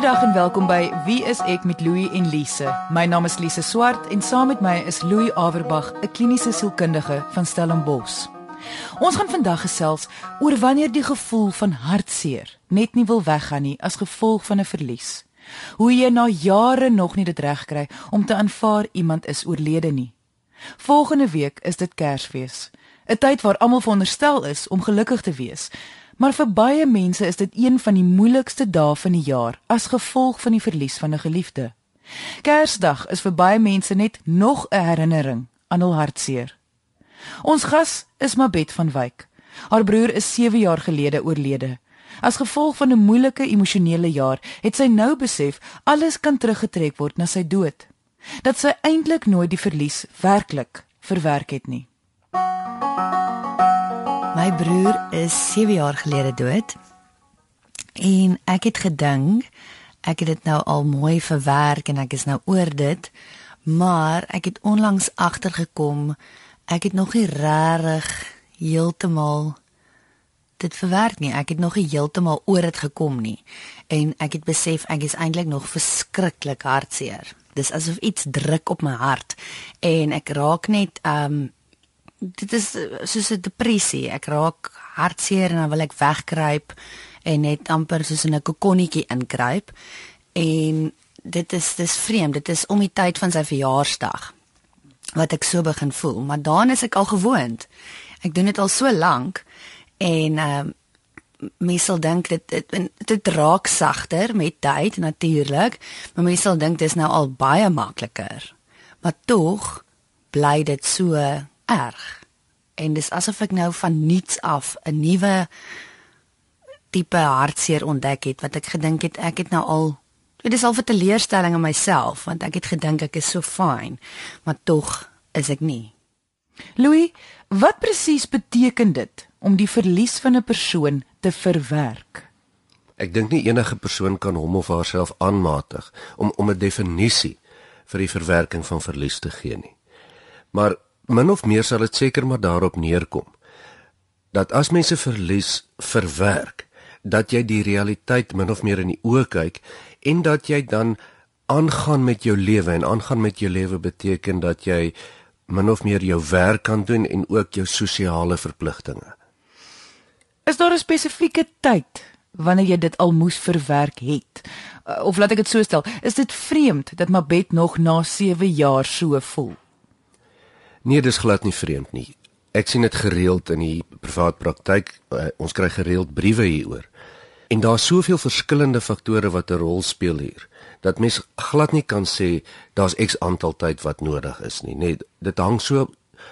Goeiedag en welkom by Wie is ek met Louie en Lise. My naam is Lise Swart en saam met my is Louie Averbag, 'n kliniese sielkundige van Stellenbosch. Ons gaan vandag gesels oor wanneer die gevoel van hartseer net nie wil weggaan nie as gevolg van 'n verlies. Hoe jy na jare nog nie dit reg kry om te aanvaar iemand is oorlede nie. Volgende week is dit Kersfees, 'n tyd waar almal veronderstel is om gelukkig te wees. Maar vir baie mense is dit een van die moeilikste dae van die jaar as gevolg van die verlies van 'n geliefde. Kersdag is vir baie mense net nog 'n herinnering aan hul hartseer. Ons gas is Mabet van Wyk. Haar broer is 7 jaar gelede oorlede. As gevolg van 'n moeilike emosionele jaar, het sy nou besef alles kan teruggetrek word na sy dood. Dat sy eintlik nooit die verlies werklik verwerk het nie. My broer is 7 jaar gelede dood. En ek het gedink ek het dit nou al mooi verwerk en ek is nou oor dit, maar ek het onlangs agtergekom ek het nog nie regtig heeltemal dit verwerk nie. Ek het nog nie heeltemal oor dit gekom nie. En ek het besef ek is eintlik nog verskriklik hartseer. Dis asof iets druk op my hart en ek raak net ehm um, dit is eh, soos 'n depressie. Ek raak hartseer en dan wil ek wegkruip en net amper soos in 'n kokonnetjie inkruip. En dit is dis vreemd. Dit is om die tyd van sy verjaarsdag wat ek so begin voel, maar dan is ek al gewoond. Ek doen dit al so lank en ehm uh, mens sal dink dit dit, dit raak sagter met tyd natuurlik, maar mens sal dink dit is nou al baie makliker. Maar tog bly dit so erg. En dis asof ek nou van niets af 'n nuwe tipe hartseer ontdek het wat ek gedink het ek het nou al dit is al 'n teleurstelling in myself want ek het gedink ek is so fyn, maar tog is ek nie. Louis, wat presies beteken dit om die verlies van 'n persoon te verwerk? Ek dink nie enige persoon kan hom of haarself aanmatig om om 'n definisie vir die verwerking van verlies te gee nie. Maar min of meer sal dit seker maar daarop neerkom dat as mense verlies verwerk dat jy die realiteit min of meer in die oë kyk en dat jy dan aangaan met jou lewe en aangaan met jou lewe beteken dat jy min of meer jou werk kan doen en ook jou sosiale verpligtinge. Is daar 'n spesifieke tyd wanneer jy dit al moes verwerk het? Of laat ek dit so stel, is dit vreemd dat Mabet nog na 7 jaar so voel? Nee, dis glad nie vreemd nie. Ek sien dit gereeld in die privaat praktyk. Uh, ons kry gereeld briewe hieroor. En daar's soveel verskillende faktore wat 'n rol speel hier dat mens glad nie kan sê daar's X aantal tyd wat nodig is nie. Net dit hang so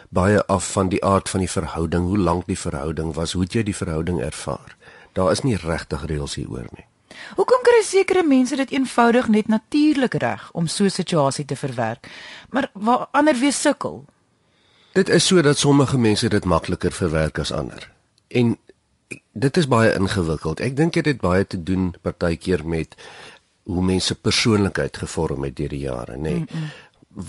baie af van die aard van die verhouding, hoe lank die verhouding was, hoe jy die verhouding ervaar. Daar is nie regtig reëls hieroor nie. Hoekom kry sekere mense dit eenvoudig net natuurlik reg om so 'n situasie te verwerk, maar waar ander weer sukkel? Dit is so dat sommige mense dit makliker verwerk as ander. En dit is baie ingewikkeld. Ek dink dit het baie te doen partykeer met hoe mense persoonlikheid gevorm het deur die jare, nê. Nee. Mm -mm.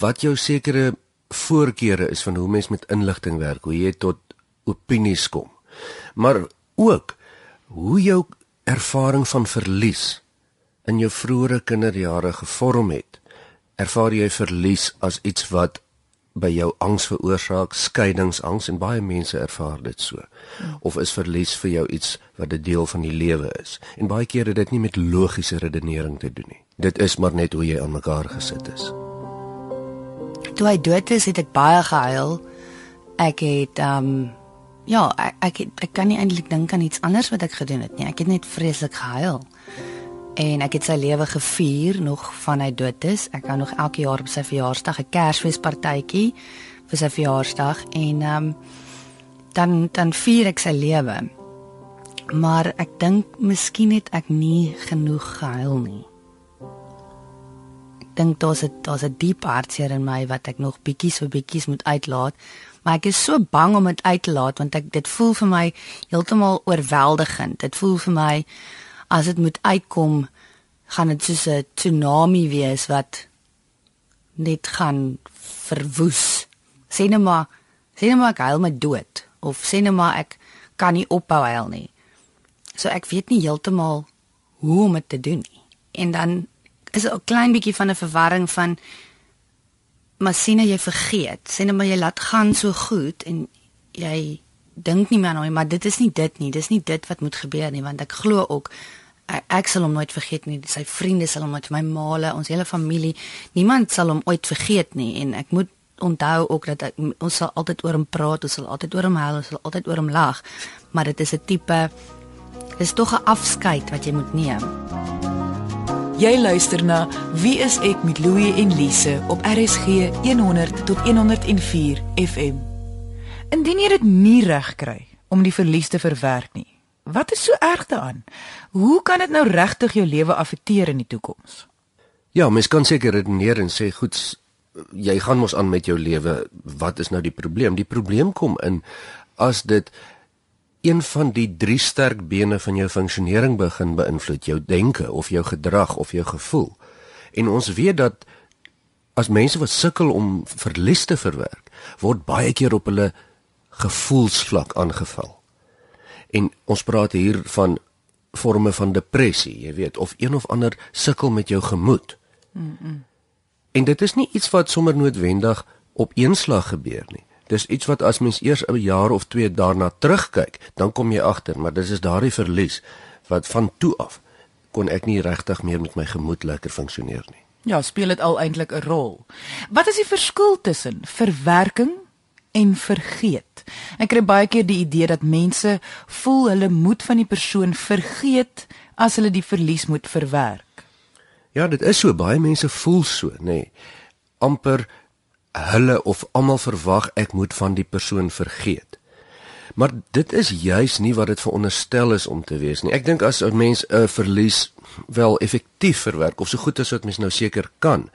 Wat jou sekere voorkeure is van hoe mens met inligting werk, hoe jy tot opinies kom. Maar ook hoe jou ervaring van verlies in jou vroeë kinderjare gevorm het. Ervaar jy verlies as iets wat by jou angs veroorsaak, skeidingsangs en baie mense ervaar dit so. Of is verlies vir jou iets wat 'n deel van die lewe is? En baie keer het dit nie met logiese redenering te doen nie. Dit is maar net hoe jy aan mekaar gesit is. Toe hy dood is, het ek baie gehuil. Ek het um ja, ek ek, ek kan nie eintlik dink aan iets anders wat ek gedoen het nie. Ek het net vreeslik gehuil en ek het sy lewe gevier nog van hy dood is. Ek hou nog elke jaar op sy verjaarsdag 'n Kersfeespartytjie vir sy verjaarsdag en ehm um, dan dan vier ek sy lewe. Maar ek dink miskien het ek nie genoeg gehuil nie. Ek dink daar's 'n daar's 'n diep hartseer in my wat ek nog bietjies vir bietjies moet uitlaat. Maar ek is so bang om dit uit te laat want ek dit voel vir my heeltemal oorweldigend. Dit voel vir my as dit moet uitkom, gaan dit soos 'n tsunami wees wat net gaan verwoes. Sê net maar, sê net maar ek huil my dood of sê net maar ek kan nie ophou huil nie. So ek weet nie heeltemal hoe om dit te doen nie. en dan is 'n klein bietjie van 'n verwarring van maar sien nou jy vergeet. Sien nou maar jy laat gaan so goed en jy dink nie meer aan hom, maar dit is nie dit nie. Dis nie dit wat moet gebeur nie, want ek glo ook ek, ek sal hom nooit vergeet nie. Sy vriende sal hom nooit, my maale, ons hele familie, niemand sal hom ooit vergeet nie en ek moet onthou ook dat ek, ons sal altyd oor hom praat, ons sal altyd oor hom huil, ons sal altyd oor hom lag, maar dit is 'n tipe dis tog 'n afskeid wat jy moet neem. Jy luister na Wie is ek met Louie en Lise op RSG 100 tot 104 FM. Indien jy dit nie reg kry om die verlies te verwerk nie, wat is so erg daaraan? Hoe kan dit nou regtig jou lewe affekteer in die toekoms? Ja, mens kan seker redeneer en sê goed, jy gaan mos aan met jou lewe. Wat is nou die probleem? Die probleem kom in as dit een van die drie sterk bene van jou funksionering begin beïnvloed, jou denke of jou gedrag of jou gevoel. En ons weet dat as mense wat sukkel om verlies te verwerk, word baie keer op hulle gevoelsvlak aangeval. En ons praat hier van forme van depressie, jy weet, of een of ander sukkel met jou gemoed. Mm -mm. En dit is nie iets wat sommer noodwendig op een slag gebeur nie. Dis iets wat as mens eers 'n jaar of 2 daarna terugkyk, dan kom jy agter, maar dis is daardie verlies wat van toe af kon ek nie regtig meer met my gemoed lekker funksioneer nie. Ja, speel dit al eintlik 'n rol. Wat is die verskil tussen verwerking en vergeet? Ek kry baie keer die idee dat mense voel hulle moet van die persoon vergeet as hulle die verlies moet verwerk. Ja, dit is so baie mense voel so, nê. Nee. amper hulle of almal verwag ek moet van die persoon vergeet. Maar dit is juis nie wat dit veronderstel is om te wees nie. Ek dink as 'n mens 'n verlies wel effektief verwerk of so goed as wat mens nou seker kan,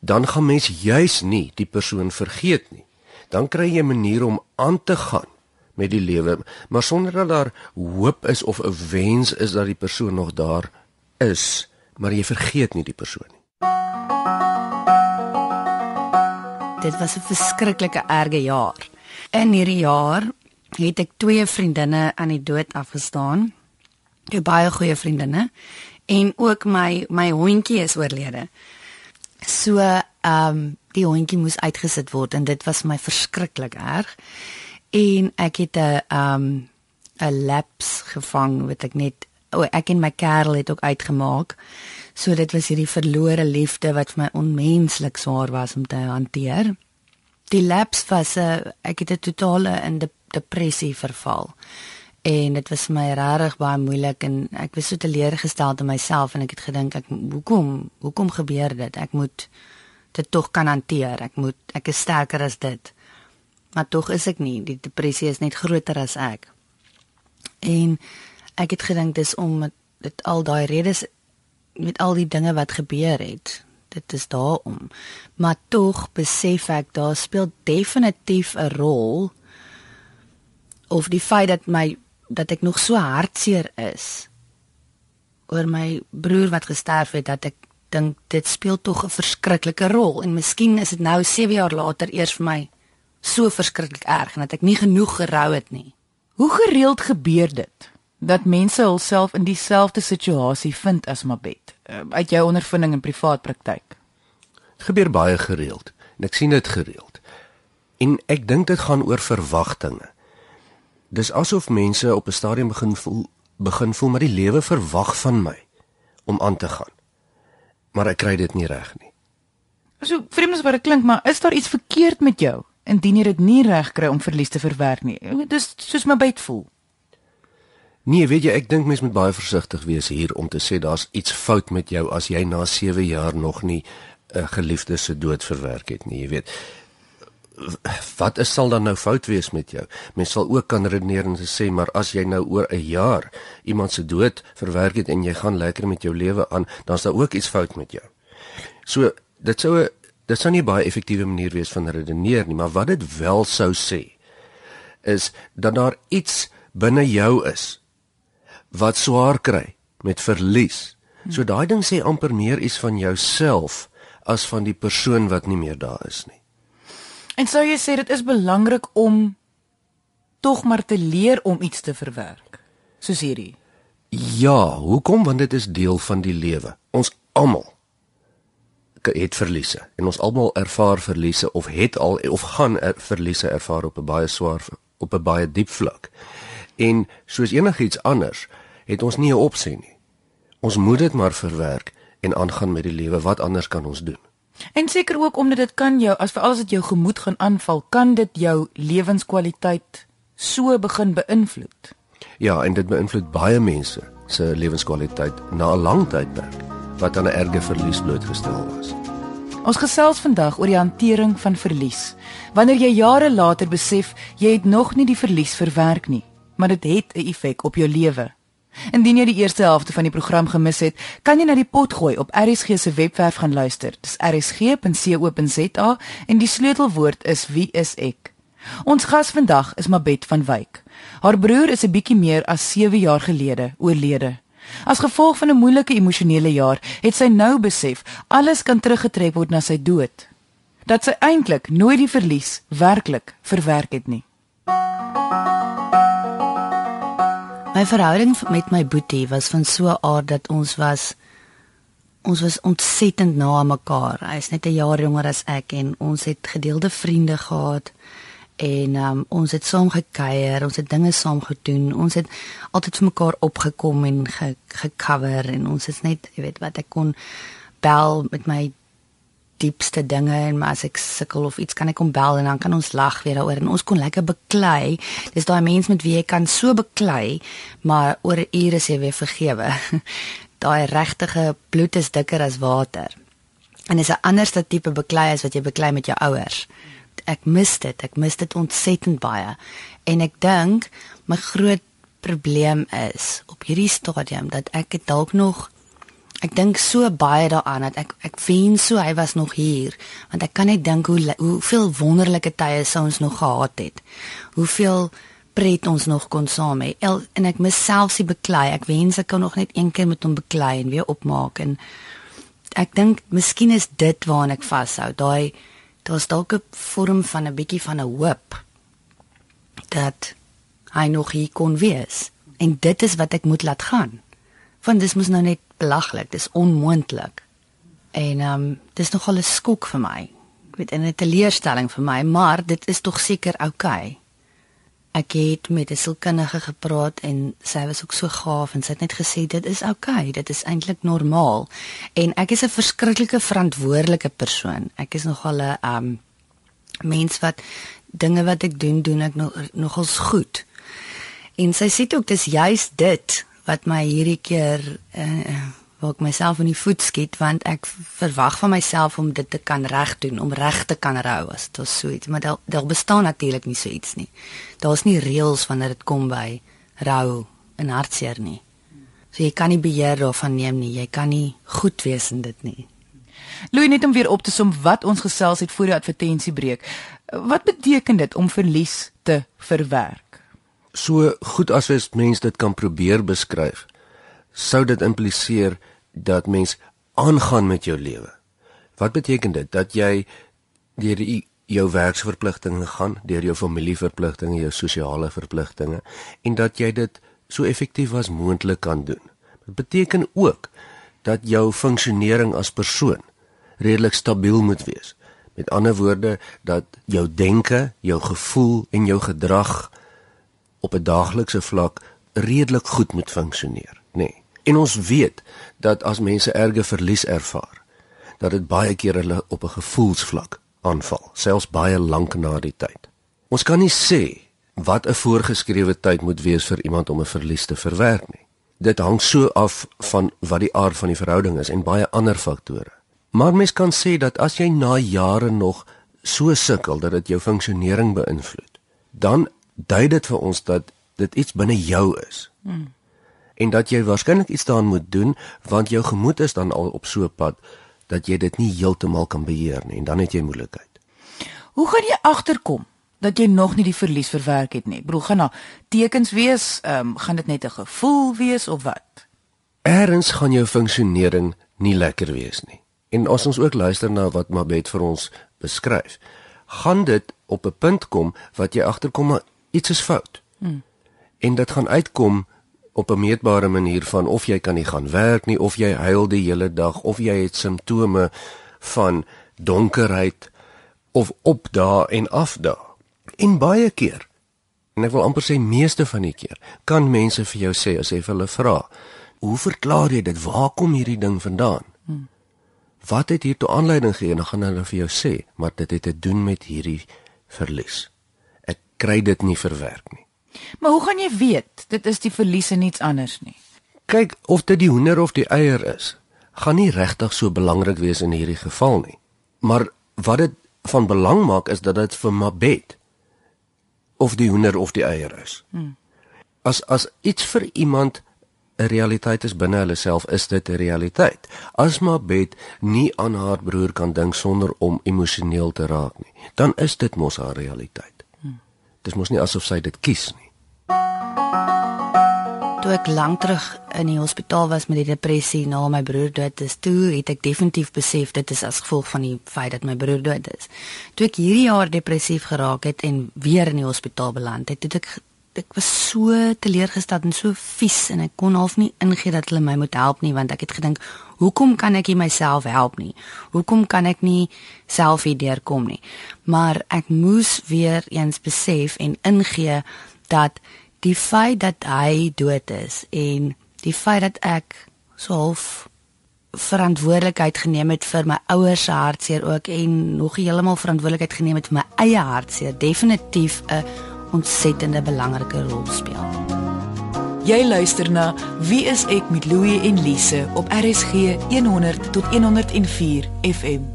dan gaan mens juis nie die persoon vergeet nie. Dan kry jy 'n manier om aan te gaan met die lewe, maar sonder dat daar hoop is of 'n wens is dat die persoon nog daar is, maar jy vergeet nie die persoon nie. dit was 'n verskriklike erge jaar. In hierdie jaar het ek twee vriendinne aan die dood afgestaan. Twee baie goeie vriendinne en ook my my hondjie is oorlede. So, ehm um, die hondjie moes uitgesit word en dit was my verskriklik erg. En ek het 'n um, 'n laps gevang wat ek net o, oh, ek en my kerel het ook uitgemaak. So dit was hierdie verlore liefde wat vir my onmenslik swaar was om te hanteer. Die laps was 'n ek het 'n totale in de depressie verval. En dit was vir my regtig baie moeilik en ek was so teleurgesteld in myself en ek het gedink ek hoekom hoekom gebeur dit? Ek moet dit tog kan hanteer. Ek moet ek is sterker as dit. Maar tog is ek nie. Die depressie is net groter as ek. En ek het gedink dis om dit al daai redes met al die dinge wat gebeur het. Dit is daarom. Maar tog besef ek daar speel definitief 'n rol of die feit dat my dat ek nog so hartseer is oor my broer wat gesterf het dat ek dink dit speel tog 'n verskriklike rol en miskien is dit nou 7 jaar later eers vir my so verskriklik erg en dat ek nie genoeg gerou het nie. Hoe gereeld gebeur dit? dat mense hulself in dieselfde situasie vind as Mabet uh, uit jou ondervinding in privaat praktyk gebeur baie gereeld en ek sien dit gereeld en ek dink dit gaan oor verwagtinge dis asof mense op 'n stadium begin voel begin voel maar die lewe verwag van my om aan te gaan maar ek kry dit nie reg nie. So vreemd wat dit klink maar is daar iets verkeerd met jou indien jy dit nie reg kry om verlies te verwerk nie? Dis soos Mabet voel. Nee, weet jy, ek dink mens moet baie versigtig wees hier om te sê daar's iets fout met jou as jy na 7 jaar nog nie 'n geliefde se dood verwerk het nie, jy weet. Wat is sal dan nou fout wees met jou? Mens sal ook kan redeneer en sê, maar as jy nou oor 'n jaar iemand se dood verwerk het en jy gaan lekker met jou lewe aan, dan's daar ook iets fout met jou. So, dit sou 'n dit sou nie baie effektiewe manier wees van redeneer nie, maar wat dit wel sou sê is dat daar iets binne jou is wat swaar kry met verlies. So daai ding sê amper meer iets van jouself as van die persoon wat nie meer daar is nie. En sou jy sê dit is belangrik om tog maar te leer om iets te verwerk soos hierdie? Ja, hoekom? Want dit is deel van die lewe. Ons almal het verliese en ons almal ervaar verliese of het al of gaan er, verliese ervaar op 'n baie swaar op 'n baie diep vlak. En soos enigiets anders, het ons nie 'n opsie nie. Ons moet dit maar verwerk en aangaan met die lewe. Wat anders kan ons doen? En seker ook omdat dit kan jou as veral as dit jou gemoed gaan aanval, kan dit jou lewenskwaliteit so begin beïnvloed. Ja, en dit beïnvloed baie mense se lewenskwaliteit na 'n lang tydperk wat aan 'n erge verlies blootgestel was. Ons gesels vandag oor die hantering van verlies. Wanneer jy jare later besef jy het nog nie die verlies verwerk nie, maar dit het 'n effek op jou lewe. Indien jy die eerste helfte van die program gemis het, kan jy na die pot gooi op RSG se webwerf gaan luister. Dis rsg.co.za en die sleutelwoord is wie is ek. Ons gas vandag is Mabet van Wyk. Haar broer is 'n bietjie meer as 7 jaar gelede oorlede. As gevolg van 'n moeilike emosionele jaar, het sy nou besef alles kan teruggetrek word na sy dood. Dat sy eintlik nooit die verlies werklik verwerk het nie. My verhouding met my boetie was van so 'n aard dat ons was ons was ontsettend na mekaar. Hy is net 'n jaar jonger as ek en ons het gedeelde vriende gehad en um, ons het saam gekuier, ons het dinge saam gedoen. Ons het altyd vir mekaar opgekom en gecover ge en ons is net, jy weet wat ek kon bel met my diepste dinge en maar as ek sukkel of iets kan ek hom bel en dan kan ons lag weer daaroor en ons kon lekker beklei. Dis daai mens met wie jy kan so beklei, maar oor ure is jy weer vergewe. daai regtige bloed is dikker as water. En is 'n ander tipe beklei as wat jy beklei met jou ouers. Ek mis dit. Ek mis dit ontsettend baie. En ek dink my groot probleem is op hierdie stadium dat ek dalk nog ek dink so baie daaraan dat ek ek wens so hy was nog hier want ek kan net dink hoe hoeveel wonderlike tye sou ons nog gehad het. Hoeveel pret ons nog kon saam hê. En ek myself se beklei. Ek wens ek kan nog net een keer met hom beklei en weer opmaak en ek dink miskien is dit waaraan ek vashou. Daai daar's dalk 'n vorm van 'n bietjie van 'n hoop dat hy nog hier kon wees. En dit is wat ek moet laat gaan want dis mos nou net belaglik, dis onmoontlik. En ehm um, dis nogal 'n skok vir my. Ek weet 'n teleurstelling vir my, maar dit is tog seker oukei. Okay. Ek het met 'n sielkundige gepraat en sy was ook so gaaf en sy het net gesê dit is oukei, okay, dit is eintlik normaal. En ek is 'n verskriklike verantwoordelike persoon. Ek is nogal 'n um, mens wat dinge wat ek doen, doen ek nog nogals goed. En sy sê ook dis juist dit wat my hierdie keer uh, waar ek myself in die voet skiet want ek verwag van myself om dit te kan reg doen, om reg te kan rou as dit so iets, maar daar bestaan natuurlik nie so iets nie. Daar's nie reëls wanneer dit kom by rou en hartseer nie. So jy kan nie beheer daarvan neem nie. Jy kan nie goed wees in dit nie. Louis net om weer op te som wat ons gesels het voor die advertensie breek. Wat beteken dit om verlies te verwerk? So goed as wat mens dit kan probeer beskryf, sou dit impliseer dat mens aangaan met jou lewe. Wat beteken dit? Dat jy deur jou werksverpligtinge gaan, deur jou familieverpligtinge, jou sosiale verpligtinge en dat jy dit so effektief as moontlik kan doen. Dit beteken ook dat jou funksionering as persoon redelik stabiel moet wees. Met ander woorde dat jou denke, jou gevoel en jou gedrag op 'n daaglikse vlak redelik goed moet funksioneer, nê. Nee. En ons weet dat as mense erge verlies ervaar, dat dit baie keer hulle op 'n gevoelsvlak aanval, selfs baie lank na die tyd. Ons kan nie sê wat 'n voorgeskrewe tyd moet wees vir iemand om 'n verlies te verwerk nie. Dit hang so af van wat die aard van die verhouding is en baie ander faktore. Maar mens kan sê dat as jy na jare nog so sukkel dat dit jou funksionering beïnvloed, dan dui dit vir ons dat dit iets binne jou is. Hmm. En dat jy waarskynlik iets daaraan moet doen want jou gemoed is dan al op so 'n pad dat jy dit nie heeltemal kan beheer nie en dan het jy moeilikheid. Hoe gaan jy agterkom dat jy nog nie die verlies verwerk het nie? Bro, gaan daar tekens wees? Ehm um, gaan dit net 'n gevoel wees of wat? Eerens gaan jou funksionering nie lekker wees nie. En as ons ook luister na wat Mabet vir ons beskryf, gaan dit op 'n punt kom wat jy agterkom iets is fout. Hmm. En dit gaan uitkom op 'n meetbare manier van of jy kan nie gaan werk nie of jy huil die hele dag of jy het simptome van donkerheid of opdaag en afdaag. En baie keer en ek wil amper sê meeste van die keer kan mense vir jou sê as jy vir hulle vra, "Hoe verklaar jy dit? Waar kom hierdie ding vandaan?" Hmm. Wat het hier toe aanleiding gegee? Dan gaan hulle vir jou sê, "Maar dit het te doen met hierdie verlies. Kry dit nie verwerk nie." Maar hoe gaan jy weet dit is die verlies en niets anders nie? Kyk, of dit die hoender of die eier is, gaan nie regtig so belangrik wees in hierdie geval nie. Maar wat dit van belang maak is dat dit vir Mabet of die hoender of die eier is. Hmm. As as iets vir iemand 'n realiteit is binne hulle self, is dit 'n realiteit. As Mabet nie aan haar broer kan dink sonder om emosioneel te raak nie, dan is dit mos haar realiteit. Dit mos nie asof sy dit kies nie. Toe ek lank terug in die hospitaal was met die depressie na my broer dood is, toe het ek definitief besef dit is as gevolg van die feit dat my broer dood is. Toe ek hierdie jaar depressief geraak het en weer in die hospitaal beland het, het ek ek was so teleurgesteld en so vies en ek kon half nie ingee dat hulle my moet help nie want ek het gedink hoekom kan ek nie myself help nie? Hoekom kan ek nie self hier deurkom nie? Maar ek moes weer eens besef en ingee dat die feit dat hy dood is en die feit dat ek so half verantwoordelikheid geneem het vir my ouers se hartseer ook en nog heeltemal verantwoordelikheid geneem het vir my eie hartseer definitief 'n ontsettende belangrike rol speel. Jy luister na Wie is ek met Louie en Lise op RSG 100 tot 104 FM.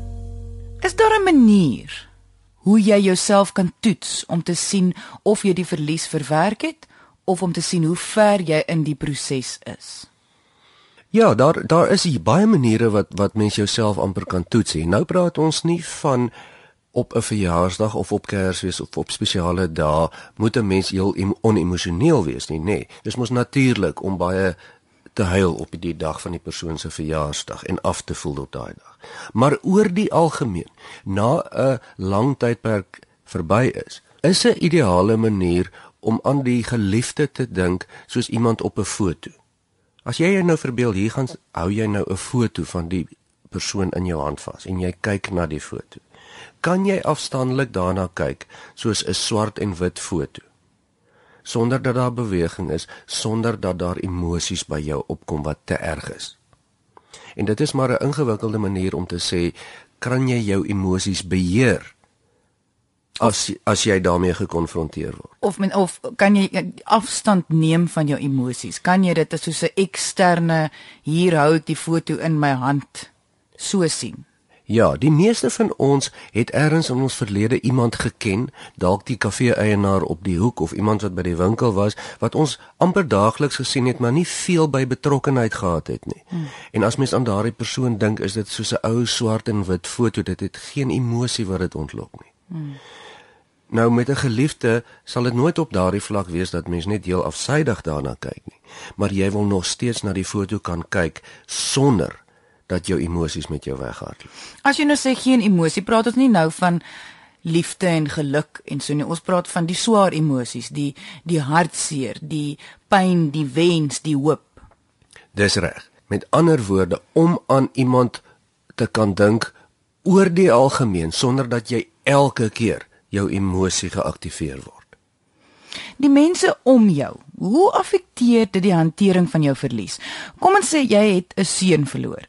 Is daar 'n manier hoe jy jouself kan toets om te sien of jy die verlies verwerk het of om te sien hoe ver jy in die proses is. Ja, daar daar is hier baie maniere wat wat mens jouself amper kan toets. Nou praat ons nie van op 'n verjaarsdag of op Kersfees of op spesiale dae moet 'n mens heel onemosioneel wees nie, nê. Nee, dis mos natuurlik om baie te huil op die dag van die persoon se verjaarsdag en af te voel op daai dag. Maar oor die algemeen, na 'n lang tydperk verby is, is 'n ideale manier om aan die geliefde te dink soos iemand op 'n foto. As jy jou nou verbeel hier gaan hou jy nou 'n foto van die persoon in jou hand vas en jy kyk na die foto. Kan jy afstandelik daarna kyk soos 'n swart en wit foto? Sonder dat daar beweging is, sonder dat daar emosies by jou opkom wat te erg is. En dit is maar 'n ingewikkelde manier om te sê kan jy jou emosies beheer? as as jy daarmee gekonfronteer word. Of men of kan jy afstand neem van jou emosies? Kan jy dit as so 'n eksterne hier hou ek die foto in my hand so sien? Ja, die meeste van ons het ergens in ons verlede iemand geken, dalk die kafee-eienaar op die hoek of iemand wat by die winkel was wat ons amper daagliks gesien het, maar nie veel by betrokkenheid gehad het nie. Hmm. En as mens aan daardie persoon dink, is dit soos 'n ou swart en wit foto, dit het geen emosie wat dit ontlok nie. Hmm. Nou met 'n geliefde sal dit nooit op daardie vlak wees dat mens net heel afsydig daarna kyk nie. Maar jy wil nog steeds na die foto kan kyk sonder dat jou emosies met jou weghardloop. As jy nou sê geen emosie, praat ons nie nou van liefde en geluk en so nie. Ons praat van die swaar emosies, die die hartseer, die pyn, die wens, die hoop. Dis reg. Met ander woorde, om aan iemand te kan dink oor die algemeen sonder dat jy elke keer jou emosie geaktiveer word. Die mense om jou, hoe affekteer dit die hantering van jou verlies? Kom ons sê jy het 'n seun verloor.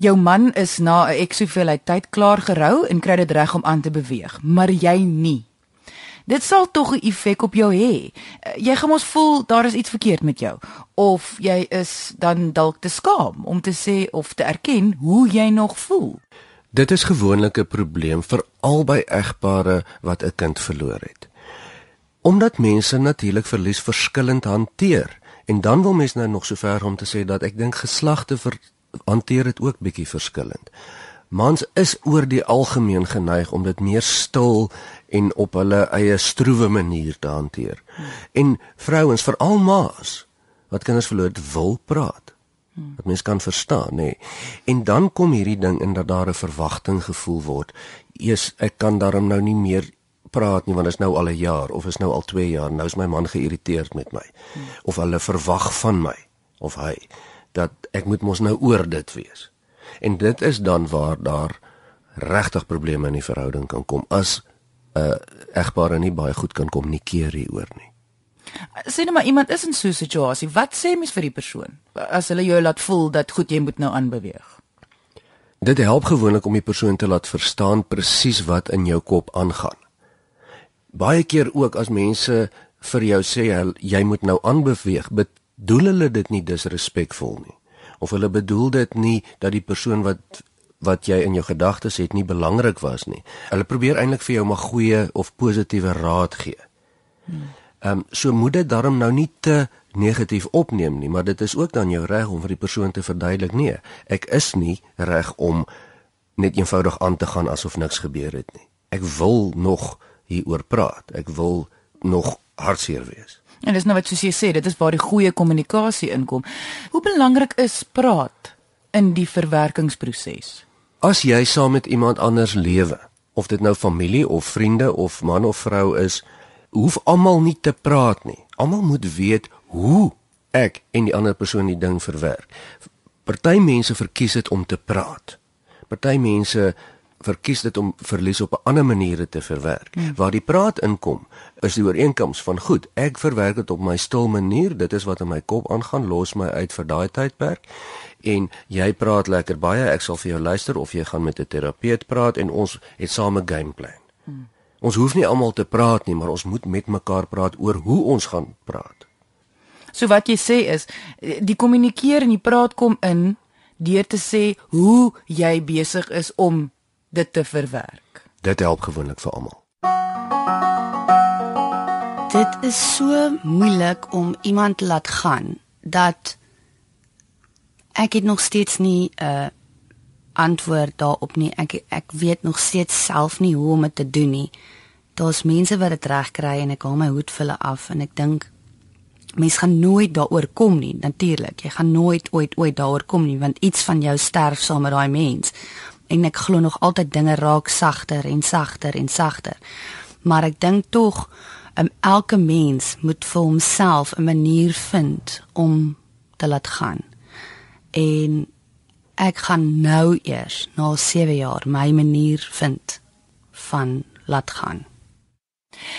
Jou man is na 'n ek soveel tyd klaar gerou en kry dit reg om aan te beweeg, maar jy nie. Dit sal tog 'n effek op jou hê. Jy gaan mos voel daar is iets verkeerd met jou of jy is dan dalk te skaam om te sê of te erken hoe jy nog voel. Dit is gewoonlik 'n probleem vir albei egpare wat 'n kind verloor het. Omdat mense natuurlik verlies verskillend hanteer en dan wil mense nou nog so ver om te sê dat ek dink geslagte ver hanteer dit ook bietjie verskillend. Mans is oor die algemeen geneig om dit meer stil en op hulle eie stroewe manier te hanteer. En vrouens, veral ma's wat kinders verloor wil praat wat mens kan verstaan nê. Nee. En dan kom hierdie ding in dat daar 'n verwagting gevoel word. Eers ek kan daarom nou nie meer praat nie want dit is nou al 'n jaar of is nou al 2 jaar nou is my man geïrriteerd met my of hulle verwag van my of hy dat ek moet mos nou oor dit wees. En dit is dan waar daar regtig probleme in die verhouding kan kom as 'n uh, egpaar nie baie goed kan kommunikeer hieroor nie. Sien nou maar iemand is in so 'n situasie, wat sê mens vir die persoon as hulle jou laat voel dat goed jy moet nou aanbeweeg? Dit help gewoonlik om die persoon te laat verstaan presies wat in jou kop aangaan. Baie keer ook as mense vir jou sê jy moet nou aanbeweeg, bedoel hulle dit nie disrespekvol nie. Of hulle bedoel dit nie dat die persoon wat wat jy in jou gedagtes het nie belangrik was nie. Hulle probeer eintlik vir jou maar goeie of positiewe raad gee. Ehm um, so moet dit daarom nou nie te negatief opneem nie, maar dit is ook dan jou reg om vir die persoon te verduidelik nee, ek is nie reg om net eenvoudig aan te gaan asof niks gebeur het nie. Ek wil nog hieroor praat. Ek wil nog hartseer wees. En dis nou wat soos jy sê, dit is waar die goeie kommunikasie inkom. Hoe belangrik is praat in die verwerkingsproses? As jy saam met iemand anders lewe, of dit nou familie of vriende of man of vrou is, hoef almal nie te praat nie. Almal moet weet hoe ek en die ander persoon die ding verwerk. Party mense verkies dit om te praat. Party mense verkies dit om verlies op 'n ander maniere te verwerk. Hmm. Waar die praat inkom, is die ooreenkoms van goed, ek verwerk dit op my stil manier, dit is wat in my kop aangaan, los my uit vir daai tydperk. En jy praat lekker baie, ek sal vir jou luister of jy gaan met 'n terapeut praat en ons het saam 'n gameplan. Hmm. Ons hoef nie almal te praat nie, maar ons moet met mekaar praat oor hoe ons gaan praat. So wat jy sê is die kommunikeer en die praat kom in deur te sê hoe jy besig is om dit te verwerk. Dit help gewoonlik vir almal. Dit is so moeilik om iemand te laat gaan dat ek het nog steeds nie 'n uh, antwoord daarop nie. Ek ek weet nog steeds self nie hoe om dit te doen nie. Daar's mense wat dit reg kry en ek haal my hoed vir hulle af en ek dink mens gaan nooit daaroor kom nie. Natuurlik, jy gaan nooit ooit ooit daaroor kom nie want iets van jou sterf saam met daai mens. En ek glo nog altyd dinge raak sagter en sagter en sagter. Maar ek dink tog um, elke mens moet vir homself 'n manier vind om te laat gaan. En ek gaan nou eers na 7 jaar my manier vind van laat gaan.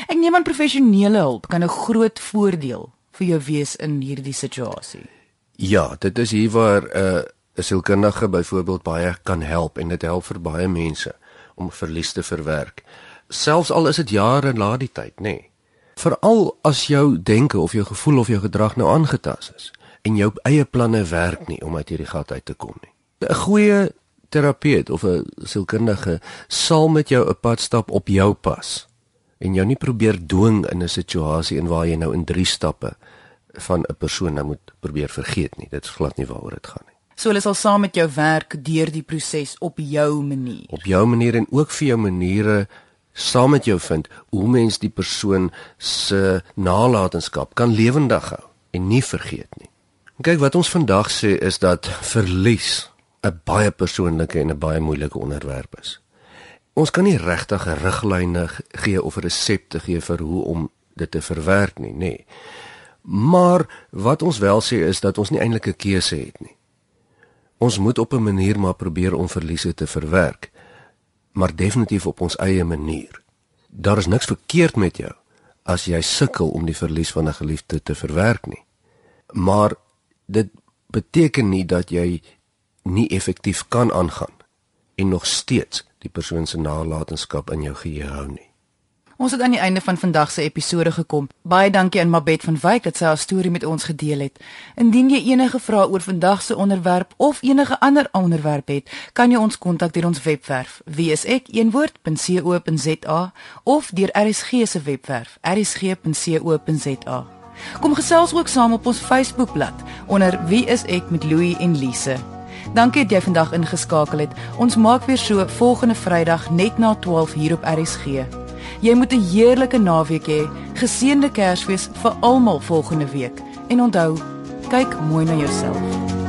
Ek neem aan professionele hulp kan 'n groot voordeel vir jou wees in hierdie situasie. Ja, dit is hier waar 'n uh, 'n sielkundige byvoorbeeld baie kan help en dit help vir baie mense om verlies te verwerk. Selfs al is dit jare na die tyd, nê. Nee. Veral as jou denke of jou gevoel of jou gedrag nou aangetast is en jou eie planne werk nie om uit hierdie gat uit te kom nie. 'n goeie terapeut of 'n sielkundige sal met jou 'n pad stap op jou pas en jou nie probeer dwing in 'n situasie in waar jy nou in 3 stappe van 'n persoon nou moet probeer vergeet nie. Dit is glad nie waaroor dit gaan nie. So hulle sal saam met jou werk deur die proses op jou manier. Op jou manier en ook vir jou maniere saam met jou vind hoe mens die persoon se nalatenskap kan lewendig hou en nie vergeet nie. Kyk wat ons vandag sê is dat verlies 'n baie persoonlike en 'n baie moeilike onderwerp is. Ons kan nie regtig 'n riglyne gee of resepte gee vir hoe om dit te verwerk nie, nê. Nee. Maar wat ons wel sê is dat ons nie eintlik 'n keuse het nie. Ons moet op 'n manier maar probeer om verliese te verwerk, maar definitief op ons eie manier. Daar is niks verkeerd met jou as jy sukkel om die verlies van 'n geliefde te verwerk nie. Maar dit beteken nie dat jy nie effektief kan aangaan en nog steeds die persoon se nalatenskap in jou geheue hou nie. Ons het aan die einde van vandag se episode gekom. Baie dankie aan Mabet van Wyk dat sy haar storie met ons gedeel het. Indien jy enige vrae oor vandag se onderwerp of enige ander onderwerp het, kan jy ons kontak deur ons webwerf wieisek.co.za of deur RSG se webwerf rsg.co.za. Kom gesels ook saam op ons Facebookblad onder Wie is ek met Louie en Lise. Dankie dat jy vandag ingeskakel het. Ons maak weer so volgende Vrydag net na 12 hier op RSG. Jy moet 'n heerlike naweek hê. Geseënde Kersfees vir almal volgende week. En onthou, kyk mooi na jouself.